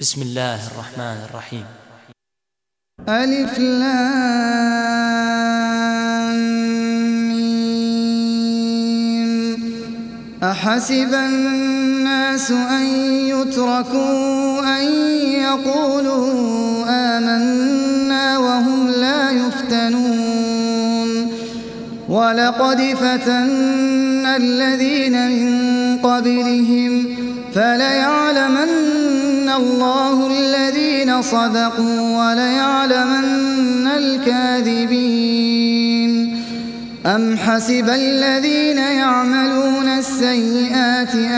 بسم الله الرحمن الرحيم ألف لام أحسب الناس أن يتركوا أن يقولوا آمنا وهم لا يفتنون ولقد فتنا الذين من قبلهم فليعلمن الله الذين صدقوا وليعلمن الكاذبين. أم حسب الذين يعملون السيئات أن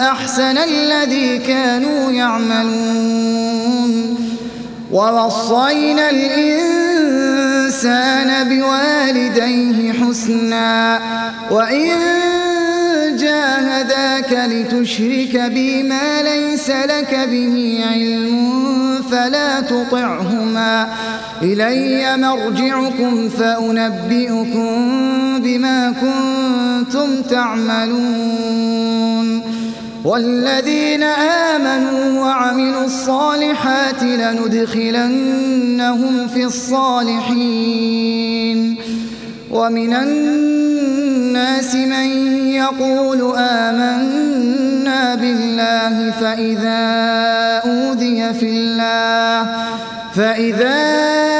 أحسن الذي كانوا يعملون. ووصينا الإنسان بوالديه حسنا وإن جاهداك لتشرك بي ما ليس لك به علم فلا تطعهما. إلي مرجعكم فأنبئكم بما كنتم تعملون. والذين آمنوا وعملوا الصالحات لندخلنهم في الصالحين. ومن الناس من يقول آمنا بالله فإذا أوذي في الله فإذا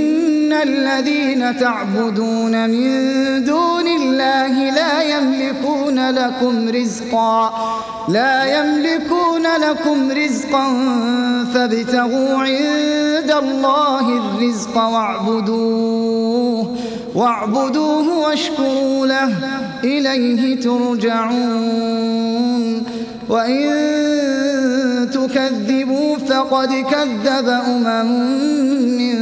الذين تعبدون من دون الله لا يملكون لكم رزقا لا يملكون لكم رزقا فابتغوا عند الله الرزق واعبدوه واعبدوه واشكروا له إليه ترجعون. وإن تكذبوا فقد كذب أمم من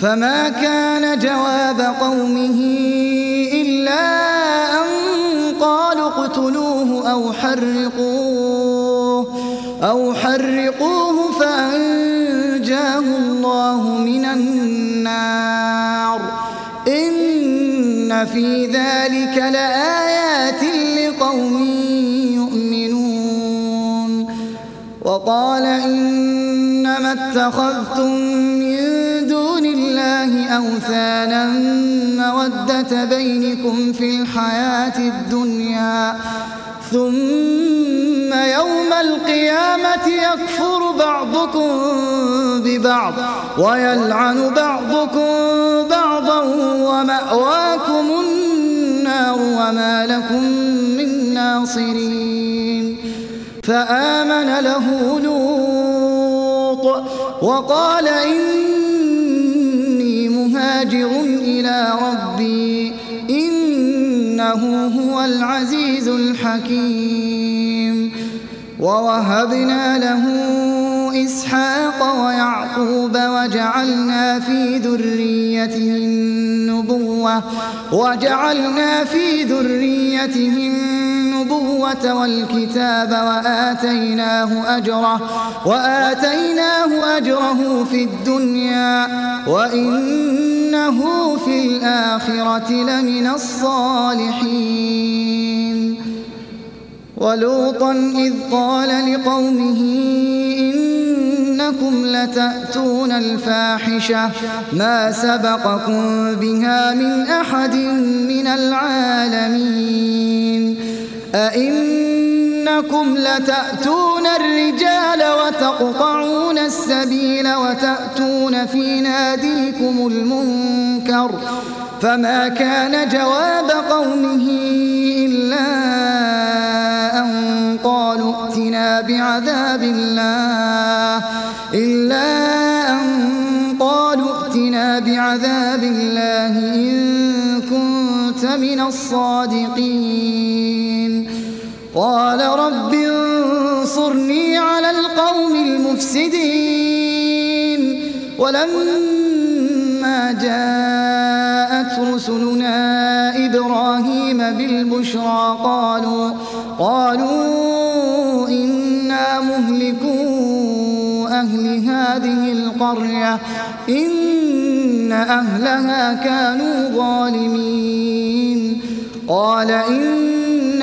فما كان جواب قومه إلا أن قالوا اقتلوه أو حرقوه أو حرقوه فأنجاه الله من النار. إن في ذلك لآيات لقوم يؤمنون. وقال إنما اتخذتم من الله أوثانا مودة بينكم في الحياة الدنيا. ثم يوم القيامة يكفر بعضكم ببعض ويلعن بعضكم بعضا ومأواكم النار وما لكم من ناصرين. فآمن له لوط وقال إني إنه هو العزيز الحكيم. ووهبنا له إسحاق ويعقوب وجعلنا في ذريته النبوة وجعلنا في ذريته النبوة والكتاب وآتيناه أجره وآتيناه أجره في الدنيا وإنه في الآخرة لمن الصالحين. ولوطا إذ قال لقومه إنكم لتأتون الفاحشة ما سبقكم بها من أحد من العالمين. أئنكم لتأتون الرجال وتقطعون السبيل وتأتون في ناديكم المنكر فما كان جواب قومه إلا أن قالوا ائتنا بعذاب الله إلا أن قالوا ائتنا بعذاب الله إن كنت من الصادقين. قال رب انصرني على القوم المفسدين. ولما جاءت رسلنا إبراهيم بالبشرى قالوا قالوا إنا مهلكو أهل هذه القرية إن أهلها كانوا ظالمين. قال إن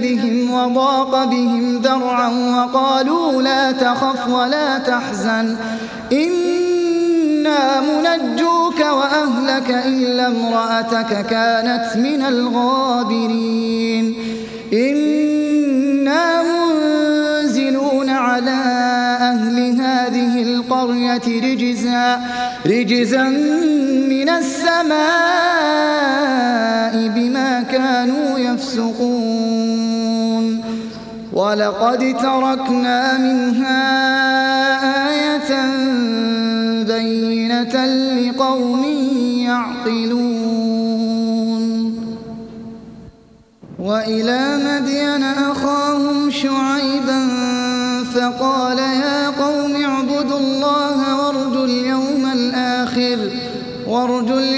بهم وضاق بهم ذرعا وقالوا لا تخف ولا تحزن. إنا منجوك وأهلك إلا امرأتك كانت من الغابرين. إنا منزلون على أهل هذه القرية رجزا رجزا من السماء. ولقد تركنا منها آية بينة لقوم يعقلون. وإلى مدين أخاهم شعيبا فقال يا قوم اعبدوا الله وارجوا اليوم الآخر وارجوا اليوم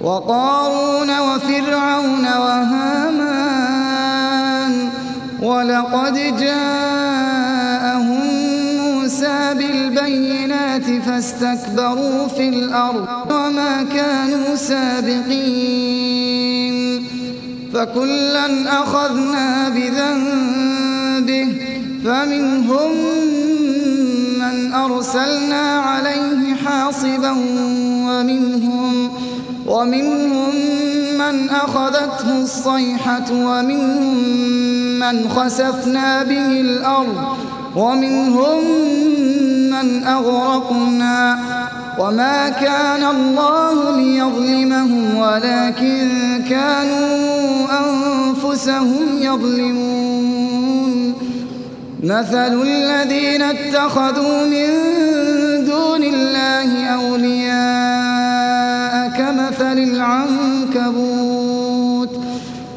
وقارون وفرعون وهامان ولقد جاءهم موسى بالبينات فاستكبروا في الأرض وما كانوا سابقين فكلا أخذنا بذنبه فمنهم من أرسلنا عليه حاصبا ومنهم ومنهم من أخذته الصيحة ومنهم من خسفنا به الأرض ومنهم من أغرقنا وما كان الله ليظلمهم ولكن كانوا أنفسهم يظلمون. مثل الذين اتخذوا من دون الله أولياء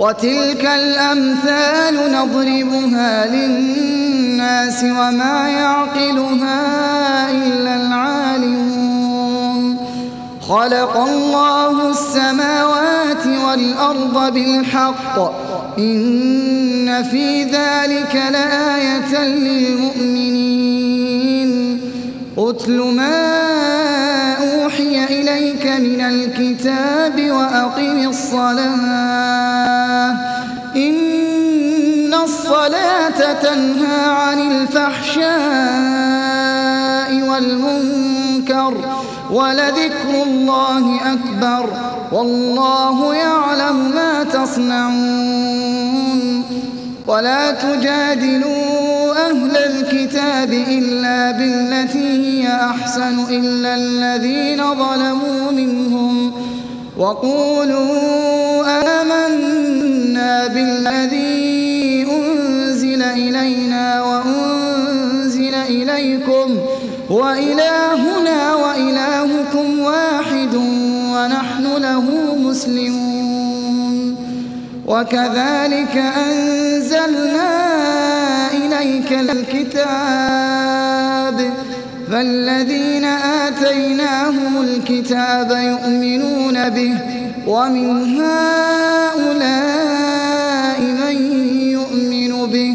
وتلك الأمثال نضربها للناس وما يعقلها إلا العالمون. خلق الله السماوات والأرض بالحق. إن في ذلك لآية للمؤمنين. أتل ما أوحي إليك من الكتاب وأقم الصلاة. الصلاة تنهى عن الفحشاء والمنكر ولذكر الله أكبر والله يعلم ما تصنعون ولا تجادلوا أهل الكتاب إلا بالتي هي أحسن إلا الذين ظلموا منهم وقولوا آمنا بالذي أنزل إلينا وأنزل إليكم وإلهنا وإلهكم واحد ونحن له مسلمون. وكذلك أنزلنا إليك الكتاب. فالذين آتيناهم الكتاب يؤمنون به ومن هؤلاء من يؤمن به.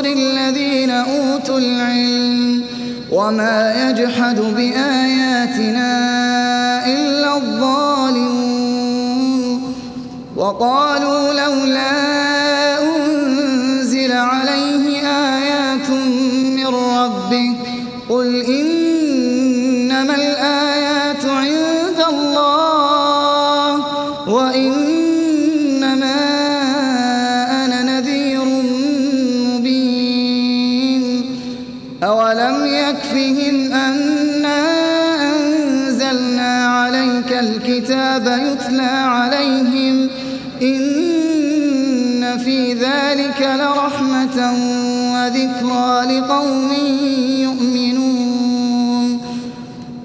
العلم وما يجحد بآياتنا إلا الظالمون. وقالوا لولا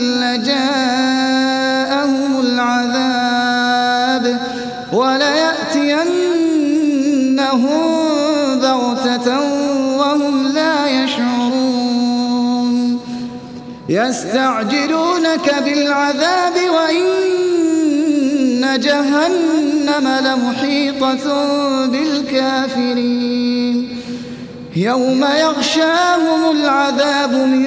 لجاءهم العذاب وليأتينهم بغتة وهم لا يشعرون. يستعجلونك بالعذاب وإن جهنم لمحيطة بالكافرين. يوم يغشاهم العذاب من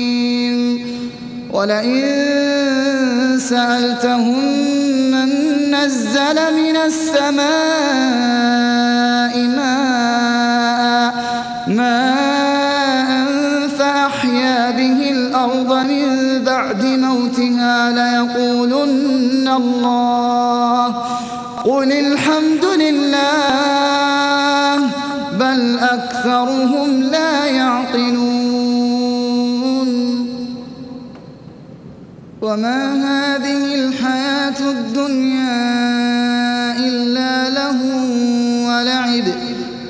ولئن سألتهم من نزل من السماء ماء ماء فأحيا به الأرض من بعد موتها ليقولن الله قل الحمد لله بل أكثرهم وما هذه الحياة الدنيا إلا له ولعب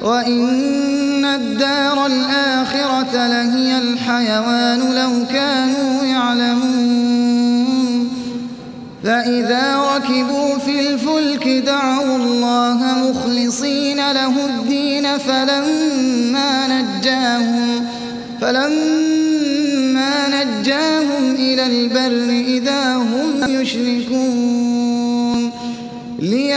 وإن الدار الآخرة لهي الحيوان لو كانوا يعلمون فإذا ركبوا في الفلك دعوا الله مخلصين له الدين فلما نجاهم فلما نجاهم إلى البر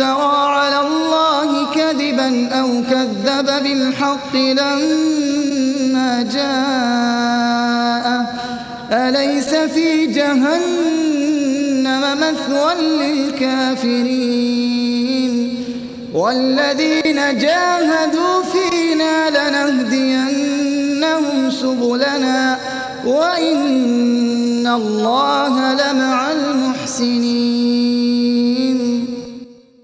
افترى على الله كذبا أو كذب بالحق لما جاءه. أليس في جهنم مثوى للكافرين؟ والذين جاهدوا فينا لنهدينهم سبلنا وإن الله لمع